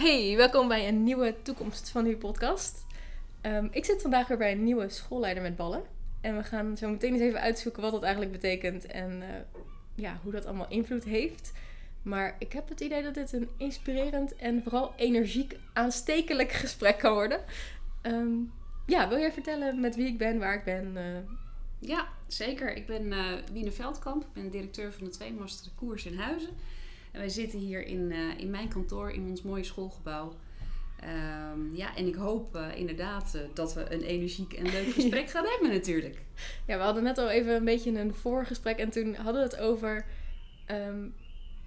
Hey, welkom bij een nieuwe toekomst van uw podcast. Ehm, ik zit vandaag weer bij een nieuwe schoolleider met ballen. En we gaan zo meteen eens even uitzoeken wat dat eigenlijk betekent en eh, ja, hoe dat allemaal invloed heeft. Maar ik heb het idee dat dit een inspirerend en vooral energiek aanstekelijk gesprek kan worden. Ehm, ja, wil jij vertellen met wie ik ben, waar ik ben? eh? Ja, zeker. Ik ben uh, Veldkamp. Ik ben directeur van de Tweemaster Koers in Huizen. En wij zitten hier in, uh, in mijn kantoor in ons mooie schoolgebouw. Um, ja, en ik hoop uh, inderdaad uh, dat we een energiek en leuk gesprek gaan hebben natuurlijk. Ja, we hadden net al even een beetje een voorgesprek en toen hadden we het over... Um,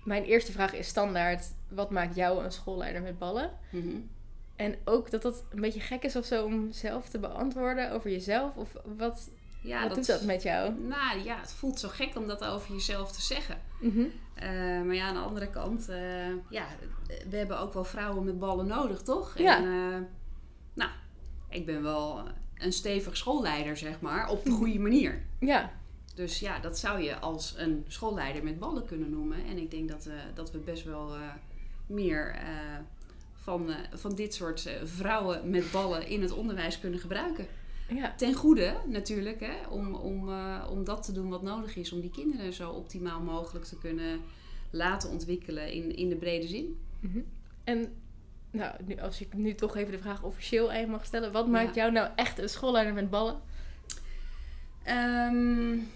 mijn eerste vraag is standaard, wat maakt jou een schoolleider met ballen? Mm -hmm. En ook dat dat een beetje gek is of zo om zelf te beantwoorden over jezelf. Of wat, ja, wat dat, doet dat met jou? Nou ja, het voelt zo gek om dat over jezelf te zeggen. Mm -hmm. uh, maar ja, aan de andere kant, uh, ja, we hebben ook wel vrouwen met ballen nodig, toch? Ja. En, uh, nou, ik ben wel een stevig schoolleider, zeg maar, op de goede manier. Ja. Dus ja, dat zou je als een schoolleider met ballen kunnen noemen. En ik denk dat, dat we best wel meer van, van dit soort vrouwen met ballen in het onderwijs kunnen gebruiken. Ja. Ten goede natuurlijk, hè, om, om, om dat te doen wat nodig is. Om die kinderen zo optimaal mogelijk te kunnen laten ontwikkelen in, in de brede zin. Mm -hmm. En nou, nu, als ik nu toch even de vraag officieel aan mag stellen. Wat maakt ja. jou nou echt een schoolleider met ballen? Um,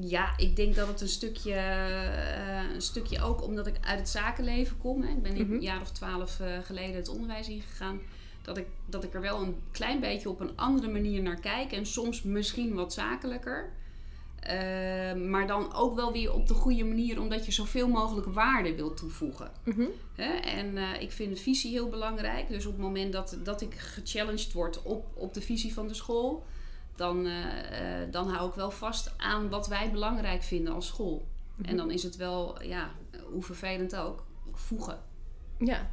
ja, ik denk dat het een stukje, uh, een stukje ook omdat ik uit het zakenleven kom. Hè. Ik ben Mhm. een jaar of twaalf uh, geleden het onderwijs ingegaan. Dat ik, dat ik er wel een klein beetje op een andere manier naar kijk. En soms misschien wat zakelijker. Uh, maar dan ook wel weer op de goede manier, omdat je zoveel mogelijk waarde wilt toevoegen. Mm -hmm. Hè? En uh, ik vind visie heel belangrijk. Dus op het moment dat, dat ik gechallenged word op, op de visie van de school, dan, uh, dan hou ik wel vast aan wat wij belangrijk vinden als school. Mm Mhm. -hmm. En dan is het wel, ja, hoe vervelend ook, voegen. Ja.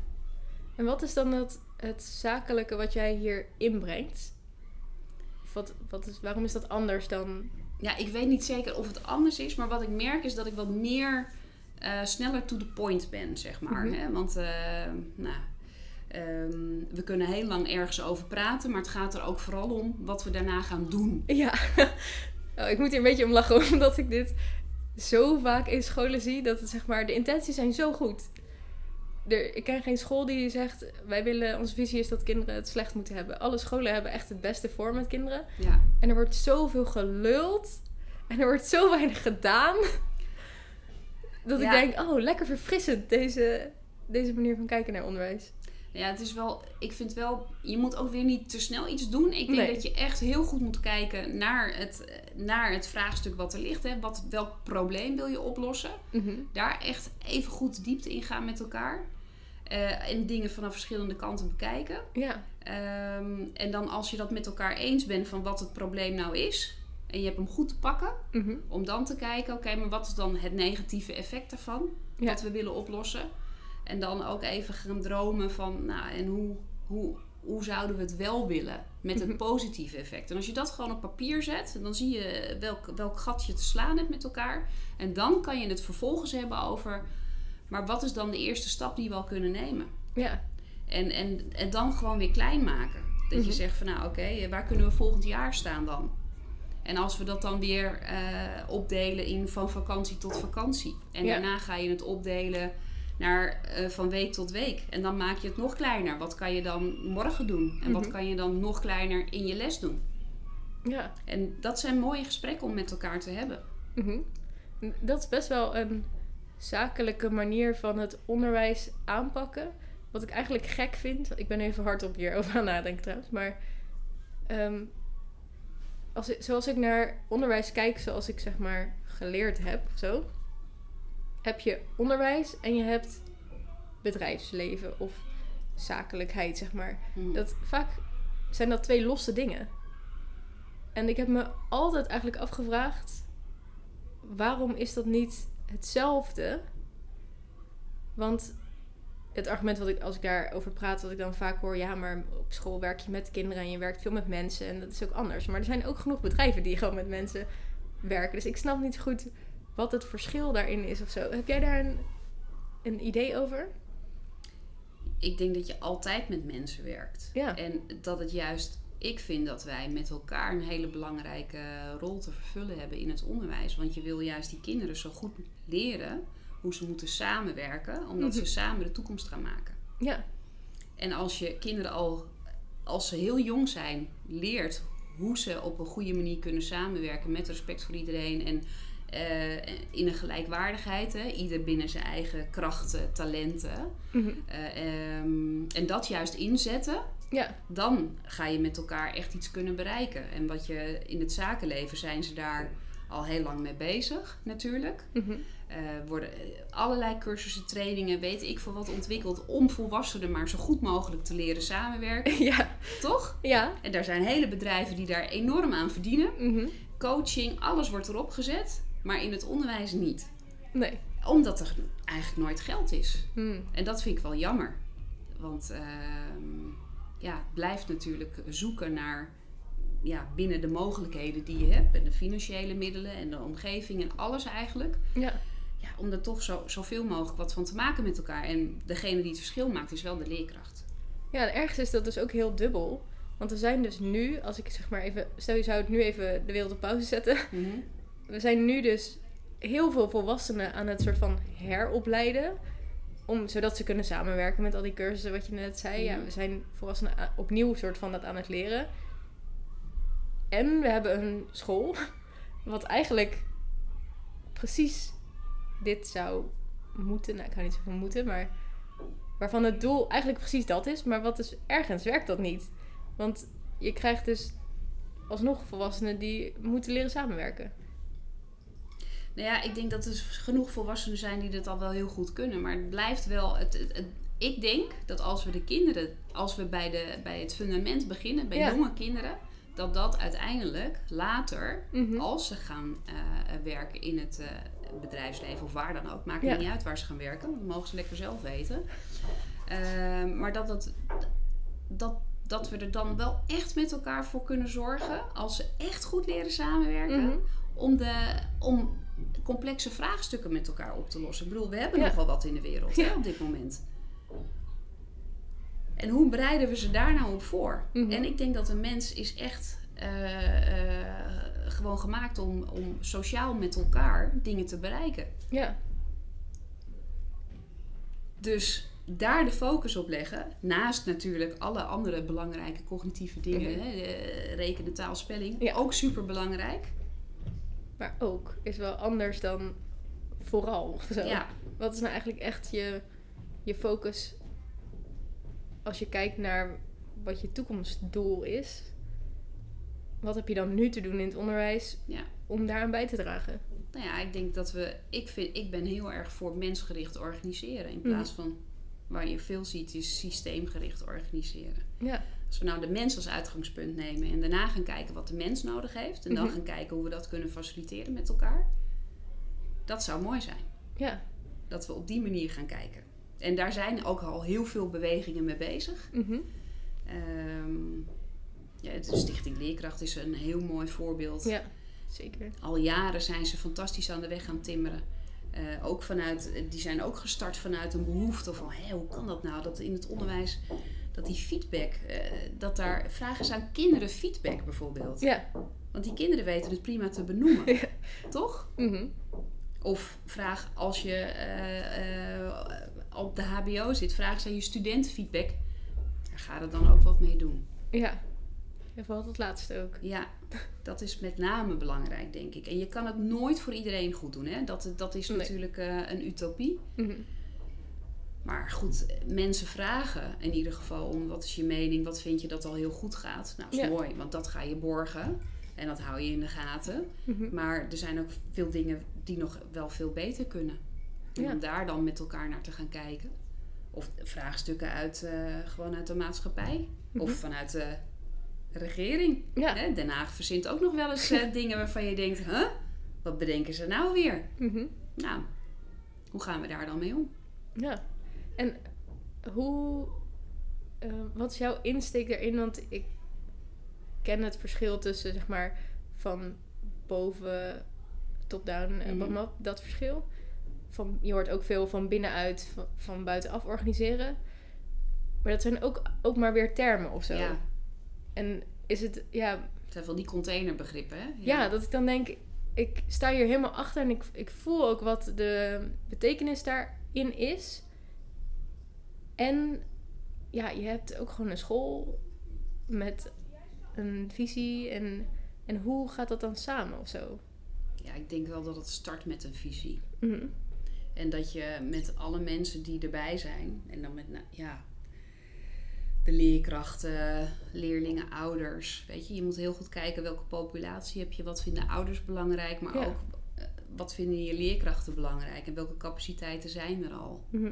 En wat is dan het, het zakelijke wat jij hier inbrengt? Wat, wat is, waarom is dat anders dan ja, ik weet niet zeker of het anders is, maar wat ik merk is dat ik wat meer uh, sneller to the point ben, zeg maar. Mhm. Mm -hmm. hè? Want, uh, nou, um, we kunnen heel lang ergens over praten, maar het gaat er ook vooral om wat we daarna gaan doen. Ja, oh, ik moet hier een beetje om lachen, omdat ik dit zo vaak in scholen zie, dat het zeg maar, de intenties zijn zo goed. Er, ik ken geen school die zegt, wij willen, onze visie is dat kinderen het slecht moeten hebben. Alle scholen hebben echt het beste voor met kinderen. Ja. En er wordt zoveel geluld. En er wordt zo weinig gedaan. Dat Ja. ik denk, oh, lekker verfrissend deze, deze manier van kijken naar onderwijs. Ja, het is wel, ik vind wel, je moet ook weer niet te snel iets doen. Ik denk Nee. dat je echt heel goed moet kijken naar het, naar het vraagstuk wat er ligt. Hè. Wat, welk probleem wil je oplossen? Mhm. Daar echt even goed diepte in gaan met elkaar. Eh, en dingen vanaf verschillende kanten bekijken. Ja, Ehm, en dan als je dat met elkaar eens bent van wat het probleem nou is. En je hebt hem goed te pakken. Mhm. Om dan te kijken, oké, maar wat is dan het negatieve effect daarvan? Ja. Wat we willen oplossen. En dan ook even gaan dromen van, nou, en hoe, hoe, hoe zouden we het wel willen? Met het Mhm. positieve effect. En als je dat gewoon op papier zet, dan zie je welk, welk gat je te slaan hebt met elkaar. En dan kan je het vervolgens hebben over, maar wat is dan de eerste stap die we al kunnen nemen? ja, En, en, en dan gewoon weer klein maken. Dat Mhm. je zegt van nou oké, waar kunnen we volgend jaar staan dan? En als we dat dan weer eh, opdelen in van vakantie tot vakantie. En Ja. daarna ga je het opdelen naar eh, van week tot week. En dan maak je het nog kleiner. Wat kan je dan morgen doen? En wat Mhm. kan je dan nog kleiner in je les doen? ja. En dat zijn mooie gesprekken om met elkaar te hebben. Mhm. Dat is best wel een zakelijke manier van het onderwijs aanpakken. Wat ik eigenlijk gek vind. Ik ben even hardop hierover aan nadenken trouwens. Maar ehm, als ik, zoals ik naar onderwijs kijk, zoals ik zeg maar geleerd heb of zo. Heb je onderwijs en je hebt bedrijfsleven of zakelijkheid, zeg maar. Mhm. Dat, vaak zijn dat twee losse dingen. En ik heb me altijd eigenlijk afgevraagd: waarom is dat niet hetzelfde? Want het argument wat ik, als ik daarover praat, wat ik dan vaak hoor, ja, maar op school werk je met kinderen en je werkt veel met mensen en dat is ook anders. Maar er zijn ook genoeg bedrijven die gewoon met mensen werken. Dus ik snap niet goed wat het verschil daarin is of zo. Heb jij daar een, een idee over? ik denk dat je altijd met mensen werkt. Ja. En dat het juist, ik vind dat wij met elkaar een hele belangrijke rol te vervullen hebben in het onderwijs. Want je wil juist die kinderen zo goed leren hoe ze moeten samenwerken, omdat Mhm. ze samen de toekomst gaan maken. Ja. En als je kinderen al, als ze heel jong zijn, leert hoe ze op een goede manier kunnen samenwerken met respect voor iedereen en eh, in een gelijkwaardigheid, hè, ieder binnen zijn eigen krachten, talenten. Mhm. Eh, ehm, en dat juist inzetten, Ja. dan ga je met elkaar echt iets kunnen bereiken. En wat je in het zakenleven zijn ze daar al heel lang mee bezig, natuurlijk. Mhm. Eh worden eh, allerlei cursussen, trainingen, weet ik veel wat ontwikkeld om volwassenen maar zo goed mogelijk te leren samenwerken, Ja. toch? Ja. En daar zijn hele bedrijven die daar enorm aan verdienen. Mhm. Coaching, alles wordt erop gezet, maar in het onderwijs niet. Nee. Omdat er eigenlijk nooit geld is. Mm. En dat vind ik wel jammer. Want ehm, ja, het blijft natuurlijk zoeken naar ja, binnen de mogelijkheden die je hebt. En de financiële middelen en de omgeving en alles eigenlijk. Ja. Ja, om er toch zo, zoveel mogelijk wat van te maken met elkaar. En degene die het verschil maakt is wel de leerkracht. Ja, en ergens is dat dus ook heel dubbel. Want we zijn dus nu, als ik zeg maar even... Stel je zou het nu even de wereld op pauze zetten. We zijn nu dus heel veel volwassenen aan het soort van heropleiden. Om, zodat ze kunnen samenwerken met al die cursussen wat je net zei. Ja, Mhm. we zijn volwassenen opnieuw soort van dat aan het leren. En we hebben een school wat eigenlijk precies dit zou moeten. Nou, ik ga niet zeggen moeten, maar waarvan het doel eigenlijk precies dat is. Maar wat dus ergens werkt dat niet. Want je krijgt dus alsnog volwassenen die moeten leren samenwerken. Nou ja, ik denk dat er genoeg volwassenen zijn die dit al wel heel goed kunnen. Maar het blijft wel. Het, het, het- ik denk dat als we de kinderen, als we bij, de, bij het fundament beginnen, bij Ja. jonge kinderen, dat dat uiteindelijk later, Mhm. als ze gaan eh, werken in het eh, bedrijfsleven of waar dan ook, maakt Ja. niet uit waar ze gaan werken, dat mogen ze lekker zelf weten. Ehm, maar dat, dat, dat, dat we er dan wel echt met elkaar voor kunnen zorgen, als ze echt goed leren samenwerken Mhm. om, de, om complexe vraagstukken met elkaar op te lossen. Ik bedoel, we hebben Ja. nogal wat in de wereld hè, op dit moment. En hoe bereiden we ze daar nou op voor? Mhm. En ik denk dat een mens is echt eh, eh, gewoon gemaakt om, om sociaal met elkaar dingen te bereiken. Ja. Dus daar de focus op leggen, naast natuurlijk alle andere belangrijke cognitieve dingen, Mhm. hè, eh, rekenen, taal, spelling, Ja. ook super belangrijk. Maar ook is wel anders dan vooral. Zo. Ja, Wat is nou eigenlijk echt je, je focus als je kijkt naar wat je toekomstdoel is? Wat heb je dan nu te doen in het onderwijs ja. om daaraan bij te dragen? Nou ja, ik denk dat we. Ik, vind, ik ben heel erg voor mensgericht organiseren. In plaats van waar je veel ziet, is systeemgericht organiseren. Ja. Als we nou de mens als uitgangspunt nemen en daarna gaan kijken wat de mens nodig heeft. En dan Mhm. gaan kijken hoe we dat kunnen faciliteren met elkaar. Dat zou mooi zijn. Ja. Dat we op die manier gaan kijken. En daar zijn ook al heel veel bewegingen mee bezig. Mhm. Ehm, ja, de Stichting Leerkracht is een heel mooi voorbeeld. Ja, zeker. Al jaren zijn ze fantastisch aan de weg gaan timmeren. Eh, ook vanuit, die zijn ook gestart vanuit een behoefte van hé, hoe kan dat nou? Dat in het onderwijs, dat die feedback, eh, dat daar vragen aan kinderen feedback bijvoorbeeld. Ja. Want die kinderen weten het prima te benoemen, Ja. toch? Mhm. Of vraag als je eh, eh, op de HBO zit, vraag ze aan je studenten feedback. Daar ga er dan ook wat mee doen. Ja. Vooral dat laatste ook. Ja, dat is met name belangrijk, denk ik. En je kan het nooit voor iedereen goed doen. Hè? Dat, dat is Nee. natuurlijk een utopie. Mhm. Maar goed, mensen vragen in ieder geval om wat is je mening, wat vind je dat al heel goed gaat. Nou, dat is Ja. mooi, want dat ga je borgen en dat hou je in de gaten. Mhm. Maar er zijn ook veel dingen die nog wel veel beter kunnen. En Ja. om daar dan met elkaar naar te gaan kijken. Of vraagstukken uit, eh, gewoon uit de maatschappij. Of Mhm. vanuit de regering. Ja. Hè, Den Haag verzint ook nog wel eens eh, dingen waarvan je denkt... Huh? Wat bedenken ze nou weer? Mhm. Nou, hoe gaan we daar dan mee om? Ja. En hoe... eh, wat is jouw insteek daarin? Want ik ken het verschil tussen, zeg maar, van boven top-down en Mhm. bottom-up. Dat verschil. Van, je hoort ook veel van binnenuit, van, van buitenaf organiseren. Maar dat zijn ook, ook maar weer termen of zo. Ja. En is het, ja, Het zijn van die containerbegrippen, hè? ja. dat ik dan denk, ik sta hier helemaal achter en ik, ik voel ook wat de betekenis daarin is. En ja, je hebt ook gewoon een school met een visie en, en hoe gaat dat dan samen of zo? Ja, ik denk wel dat het start met een visie. Mhm. En dat je met alle mensen die erbij zijn, en dan met nou, ja, de leerkrachten, leerlingen, ouders. Weet je, je moet heel goed kijken welke populatie heb je, wat vinden ouders belangrijk, maar Ja. ook eh, wat vinden je leerkrachten belangrijk en welke capaciteiten zijn er al. Mhm.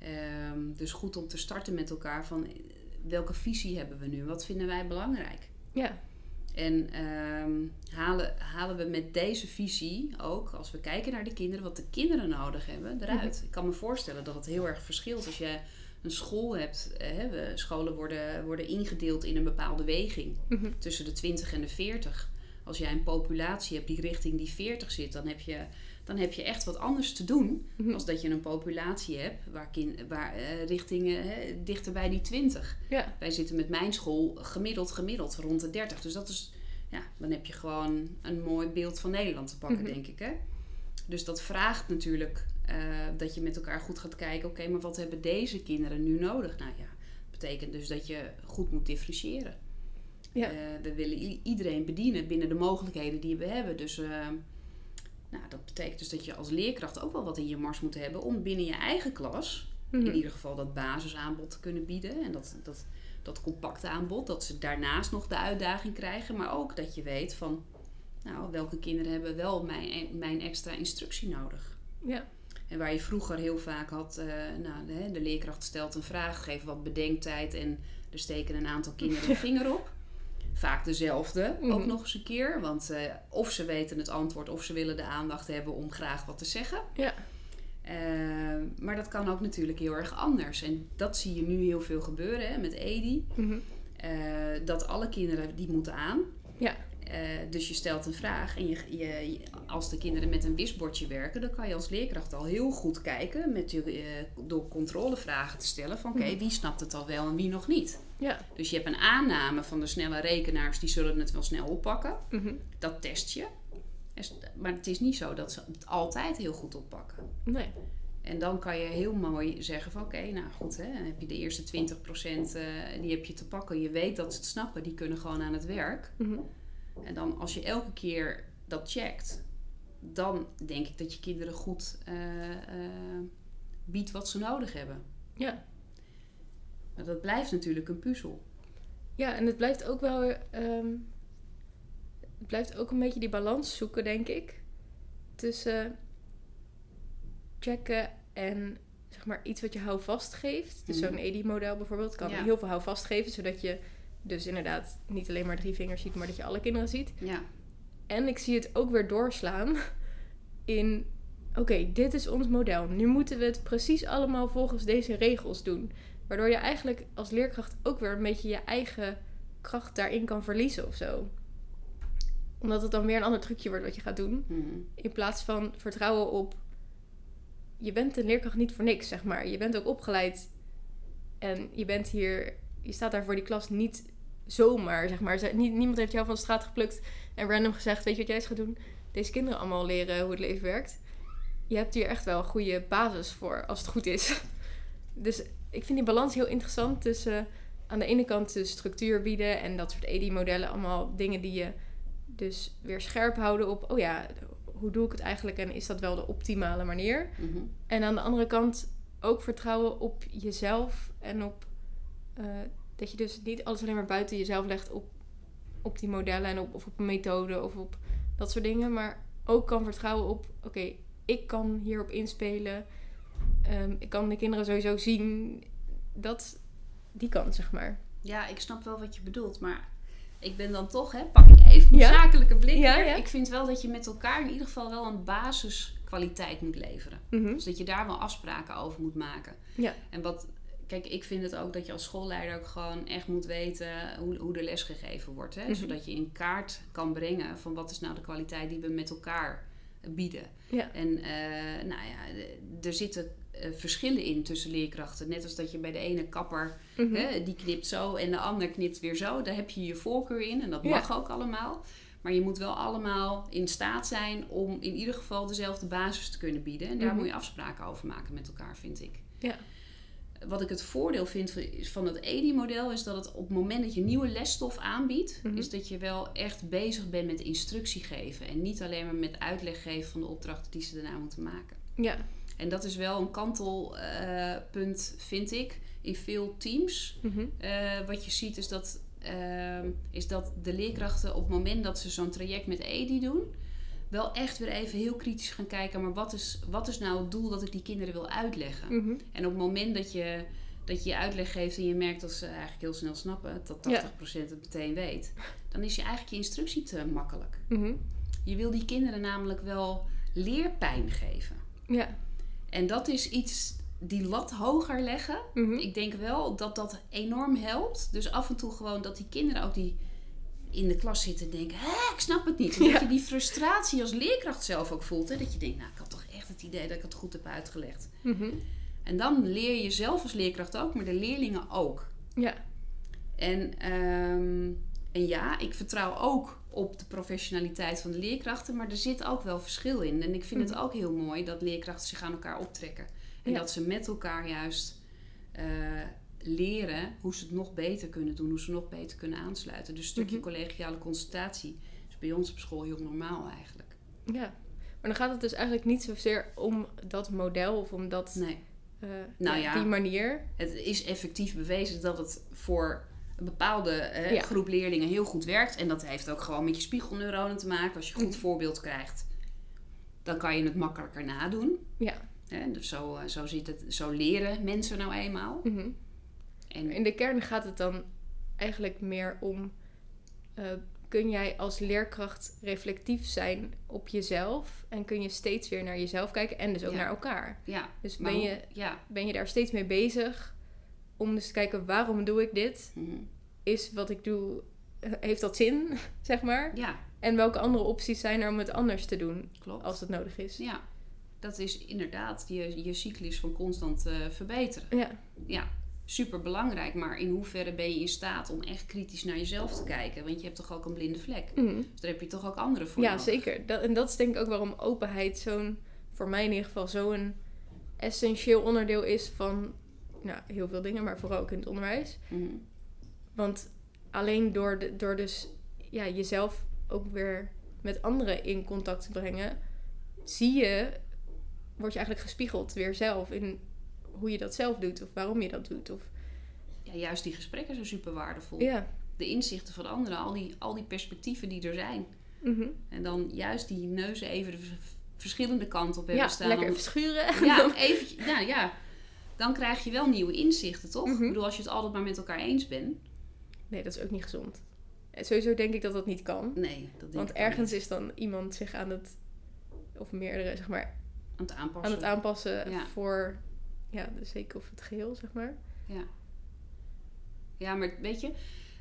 Ehm, dus goed om te starten met elkaar van eh, welke visie hebben we nu, wat vinden wij belangrijk. Ja, En ehm, halen, halen we met deze visie ook, als we kijken naar de kinderen, wat de kinderen nodig hebben, eruit. Ik kan me voorstellen dat het heel erg verschilt als je een school hebt. eh, Hè, scholen worden, worden ingedeeld in een bepaalde weging Mhm. tussen de 20 en de 40. Als jij een populatie hebt die richting die 40 zit, dan heb je, dan heb je echt wat anders te doen Mhm. als dat je een populatie hebt waar, kin, waar richting hè, dichter bij die 20. ja, Wij zitten met mijn school gemiddeld, gemiddeld rond de 30. Dus dat is, ja, dan heb je gewoon een mooi beeld van Nederland te pakken, Mhm. denk ik. Hè? Dus dat vraagt natuurlijk eh, dat je met elkaar goed gaat kijken. Oké, maar wat hebben deze kinderen nu nodig? Nou ja, dat betekent dus dat je goed moet differentiëren. ja. Eh, we willen iedereen bedienen binnen de mogelijkheden die we hebben. Dus nou, dat betekent dus dat je als leerkracht ook wel wat in je mars moet hebben om binnen je eigen klas Mhm. in ieder geval dat basisaanbod te kunnen bieden. En dat, dat, dat compacte aanbod, dat ze daarnaast nog de uitdaging krijgen. Maar ook dat je weet van, nou, welke kinderen hebben wel mijn, mijn extra instructie nodig. ja. En waar je vroeger heel vaak had, eh, nou, de, de leerkracht stelt een vraag, geeft wat bedenktijd en er steken een aantal kinderen een vinger op. Vaak dezelfde, ook Mhm. nog eens een keer. Want eh, of ze weten het antwoord of ze willen de aandacht hebben om graag wat te zeggen. Ja. Eh, maar dat kan ook natuurlijk heel erg anders. En dat zie je nu heel veel gebeuren hè, met Edi. Mhm. Eh, dat alle kinderen die moeten aan. Ja. Eh, dus je stelt een vraag en je, je, als de kinderen met een wisbordje werken, dan kan je als leerkracht al heel goed kijken met je, eh, door controlevragen te stellen van oké, Mhm. wie snapt het al wel en wie nog niet. Ja. Dus je hebt een aanname van de snelle rekenaars, die zullen het wel snel oppakken. Mhm. Dat test je. En s- Maar het is niet zo dat ze het altijd heel goed oppakken. Nee. En dan kan je heel mooi zeggen van oké, nou goed, hè, dan heb je de eerste 20% eh, die heb je te pakken. Je weet dat ze het snappen, die kunnen gewoon aan het werk. Mhm. En dan als je elke keer dat checkt, dan denk ik dat je kinderen goed eh, eh, biedt wat ze nodig hebben. Ja. Maar dat blijft natuurlijk een puzzel. Ja, en het blijft ook wel. ehm, het blijft ook een beetje die balans zoeken, denk ik. Tussen checken en zeg maar iets wat je houvast geeft. Dus Mhm. zo'n ED-model bijvoorbeeld kan Ja. heel veel houvast geven, zodat je dus inderdaad niet alleen maar drie vingers ziet, maar dat je alle kinderen ziet. Ja, En ik zie het ook weer doorslaan in: oké, dit is ons model. Nu moeten we het precies allemaal volgens deze regels doen. Waardoor je eigenlijk als leerkracht ook weer een beetje je eigen kracht daarin kan verliezen of zo. Omdat het dan weer een ander trucje wordt wat je gaat doen. Mhm. In plaats van vertrouwen op. Je bent een leerkracht niet voor niks, zeg maar. Je bent ook opgeleid. En je bent hier. Je staat daar voor die klas niet zomaar, zeg maar. Niemand heeft jou van de straat geplukt en random gezegd: Weet je wat jij eens gaat doen? Deze kinderen allemaal leren hoe het leven werkt. Je hebt hier echt wel een goede basis voor, als het goed is. Dus ik vind die balans heel interessant tussen aan de ene kant de structuur bieden en dat soort ED-modellen. Allemaal dingen die je dus weer scherp houden op, oh ja, hoe doe ik het eigenlijk en is dat wel de optimale manier? Mhm. En aan de andere kant ook vertrouwen op jezelf en op eh, dat je dus niet alles alleen maar buiten jezelf legt op, op die modellen en op, of op een methode of op dat soort dingen, maar ook kan vertrouwen op, oké, ik kan hierop inspelen. Ehm, ik kan de kinderen sowieso zien dat die kan, zeg maar. Ja, ik snap wel wat je bedoelt, maar ik ben dan toch, hè, pak ik even mijn Ja. zakelijke blik Ja. Ik vind wel dat je met elkaar in ieder geval wel een basiskwaliteit moet leveren. Mhm. Dus dat je daar wel afspraken over moet maken. Ja. En wat, kijk, ik vind het ook dat je als schoolleider ook gewoon echt moet weten hoe, hoe de les gegeven wordt. Hè? Mhm. Zodat je in kaart kan brengen van wat is nou de kwaliteit die we met elkaar bieden. Ja. En eh, nou ja, er zitten eh, verschillen in tussen leerkrachten. Net als dat je bij de ene kapper, Mhm. hè, die knipt zo en de ander knipt weer zo. Daar heb je je voorkeur in en dat Ja. mag ook allemaal. Maar je moet wel allemaal in staat zijn om in ieder geval dezelfde basis te kunnen bieden. En daar Mhm. moet je afspraken over maken met elkaar, vind ik. Ja. Wat ik het voordeel vind van- het EDI-model is dat het op het moment dat je nieuwe lesstof aanbiedt, Mhm. is dat je wel echt bezig bent met instructie geven. En niet alleen maar met uitleg geven van de opdrachten die ze daarna moeten maken. Ja. En dat is wel een kantelpunt, vind ik, in veel teams. Mhm. Eh, wat je ziet is dat, ehm, is dat de leerkrachten op het moment dat ze zo'n traject met EDI doen, wel echt weer even heel kritisch gaan kijken, maar wat is, wat is nou het doel dat ik die kinderen wil uitleggen? Mhm. En op het moment dat je, dat je je uitleg geeft en je merkt dat ze eigenlijk heel snel snappen, dat 80% het meteen weet, dan is je eigenlijk je instructie te makkelijk. Mhm. Je wil die kinderen namelijk wel leerpijn geven. Ja. En dat is iets, die lat hoger leggen. Mhm. Ik denk wel dat dat enorm helpt. Dus af en toe gewoon dat die kinderen ook die in de klas zitten en denken... Hé, ik snap het niet. En Ja. Dat je die frustratie als leerkracht zelf ook voelt. Hè? Dat je denkt, nou, ik had toch echt het idee dat ik het goed heb uitgelegd. Mhm. En dan leer je zelf als leerkracht ook, maar de leerlingen ook. Ja. En, ehm, en ja, ik vertrouw ook op de professionaliteit van de leerkrachten, maar er zit ook wel verschil in. En ik vind het Mhm. ook heel mooi dat leerkrachten zich aan elkaar optrekken. En Ja. dat ze met elkaar juist eh, leren hoe ze het nog beter kunnen doen, hoe ze nog beter kunnen aansluiten. Dus een stukje Mhm. collegiale consultatie is bij ons op school heel normaal eigenlijk. Ja. Maar dan gaat het dus eigenlijk niet zozeer om dat model of om dat, Nee. eh, Nou ja. die manier. Het is effectief bewezen dat het voor een bepaalde Ja. groep leerlingen heel goed werkt. En dat heeft ook gewoon met je spiegelneuronen te maken. Als je een goed Mhm. voorbeeld krijgt, dan kan je het makkelijker nadoen. Ja. Dus zo, eh, zo, zit het, zo leren mensen nou eenmaal. Mhm. En In de kern gaat het dan eigenlijk meer om... eh, kun jij als leerkracht reflectief zijn op jezelf? En kun je steeds weer naar jezelf kijken en dus ook Ja. naar elkaar? ja, Dus ben hoe- je, Ja. ben je daar steeds mee bezig om dus te kijken waarom doe ik dit? mhm. Is wat ik doe, heeft dat zin, zeg maar? ja, En welke andere opties zijn er om het anders te doen klopt. als het nodig is? Ja, dat is inderdaad je, je cyclus van constant eh, verbeteren. Ja, Ja, super belangrijk. Maar in hoeverre ben je in staat om echt kritisch naar jezelf te kijken? Want je hebt toch ook een blinde vlek. Mhm. Dus daar heb je toch ook anderen voor ja nodig. zeker. Dat, en dat is denk ik ook waarom openheid zo'n, voor mij in ieder geval, zo'n essentieel onderdeel is van nou, heel veel dingen, maar vooral ook in het onderwijs. Mhm. Want alleen door, de, door dus ja, jezelf ook weer met anderen in contact te brengen, zie je, word je eigenlijk gespiegeld weer zelf in hoe je dat zelf doet of waarom je dat doet. Of, Ja, juist die gesprekken zijn super waardevol. ja. De inzichten van anderen, al die, al die perspectieven die er zijn. Mhm. En dan juist die neuzen even de verschillende kanten op hebben ja, staan. lekker om- even schuren. ja, even, ja, ja, dan krijg je wel nieuwe inzichten, toch? Mhm. Ik bedoel, als je het altijd maar met elkaar eens bent. Nee, dat is ook niet gezond. En sowieso denk ik dat dat niet kan. Nee, dat denk Want ik ergens niet. is dan iemand zich aan het, of meerdere, zeg maar, aan het aanpassen. aan het aanpassen Ja. voor ja, de zeker of het geheel, zeg maar. Ja, maar weet je,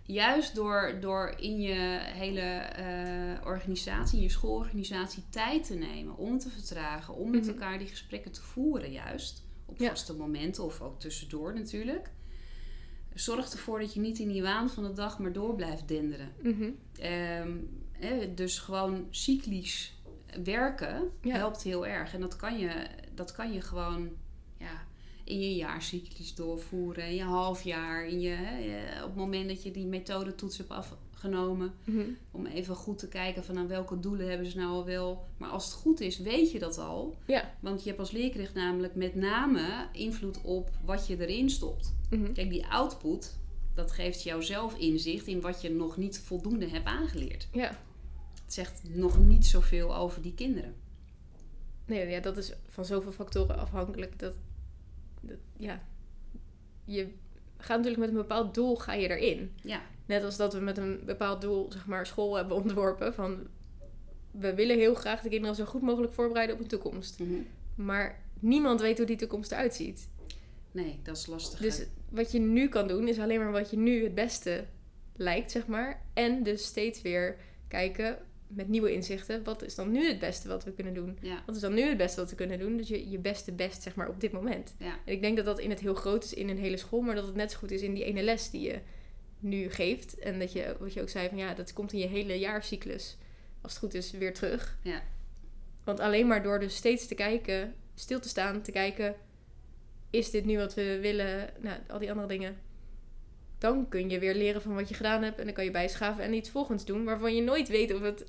juist door, door in je hele eh, organisatie, in je schoolorganisatie tijd te nemen om te vertragen, om met Mhm. elkaar die gesprekken te voeren, juist op Ja. vaste momenten of ook tussendoor natuurlijk. Zorg ervoor dat je niet in die waan van de dag maar door blijft denderen. Mhm. Ehm, dus gewoon cyclisch werken Ja. helpt heel erg. En dat kan je, dat kan je gewoon ja, in je jaarcyclus doorvoeren, in je halfjaar, in je, op het moment dat je die methodetoets hebt afgenomen. Mhm. Om even goed te kijken van aan welke doelen hebben ze nou al wel. Maar als het goed is, weet je dat al. Ja. Want je hebt als leerkracht namelijk met name invloed op wat je erin stopt. Mhm. Kijk, die output, dat geeft jou zelf inzicht in wat je nog niet voldoende hebt aangeleerd. Ja. Het zegt nog niet zoveel over die kinderen. Nee, ja, dat is van zoveel factoren afhankelijk. Dat, dat, ja, je gaat natuurlijk met een bepaald doel ga je erin. Ja, Net als dat we met een bepaald doel, zeg maar, school hebben ontworpen. Van, we willen heel graag de kinderen zo goed mogelijk voorbereiden op een toekomst. mhm. Maar niemand weet hoe die toekomst eruit ziet. nee, dat is lastig. Dus wat je nu kan doen, is alleen maar wat je nu het beste lijkt, zeg maar. En dus steeds weer kijken, met nieuwe inzichten, wat is dan nu het beste wat we kunnen doen? Ja. Wat is dan nu het beste wat we kunnen doen? Dus je, je beste best, zeg maar, op dit moment. Ja. En ik denk dat dat in het heel groot is in een hele school, maar dat het net zo goed is in die ene les die je nu geeft. En dat je, wat je ook zei, van ja, dat komt in je hele jaarcyclus, als het goed is, weer terug. Ja. Want alleen maar door dus steeds te kijken, stil te staan, te kijken, is dit nu wat we willen? Nou, al die andere dingen. Dan kun je weer leren van wat je gedaan hebt en dan kan je bijschaven en iets volgens doen, waarvan je nooit weet of het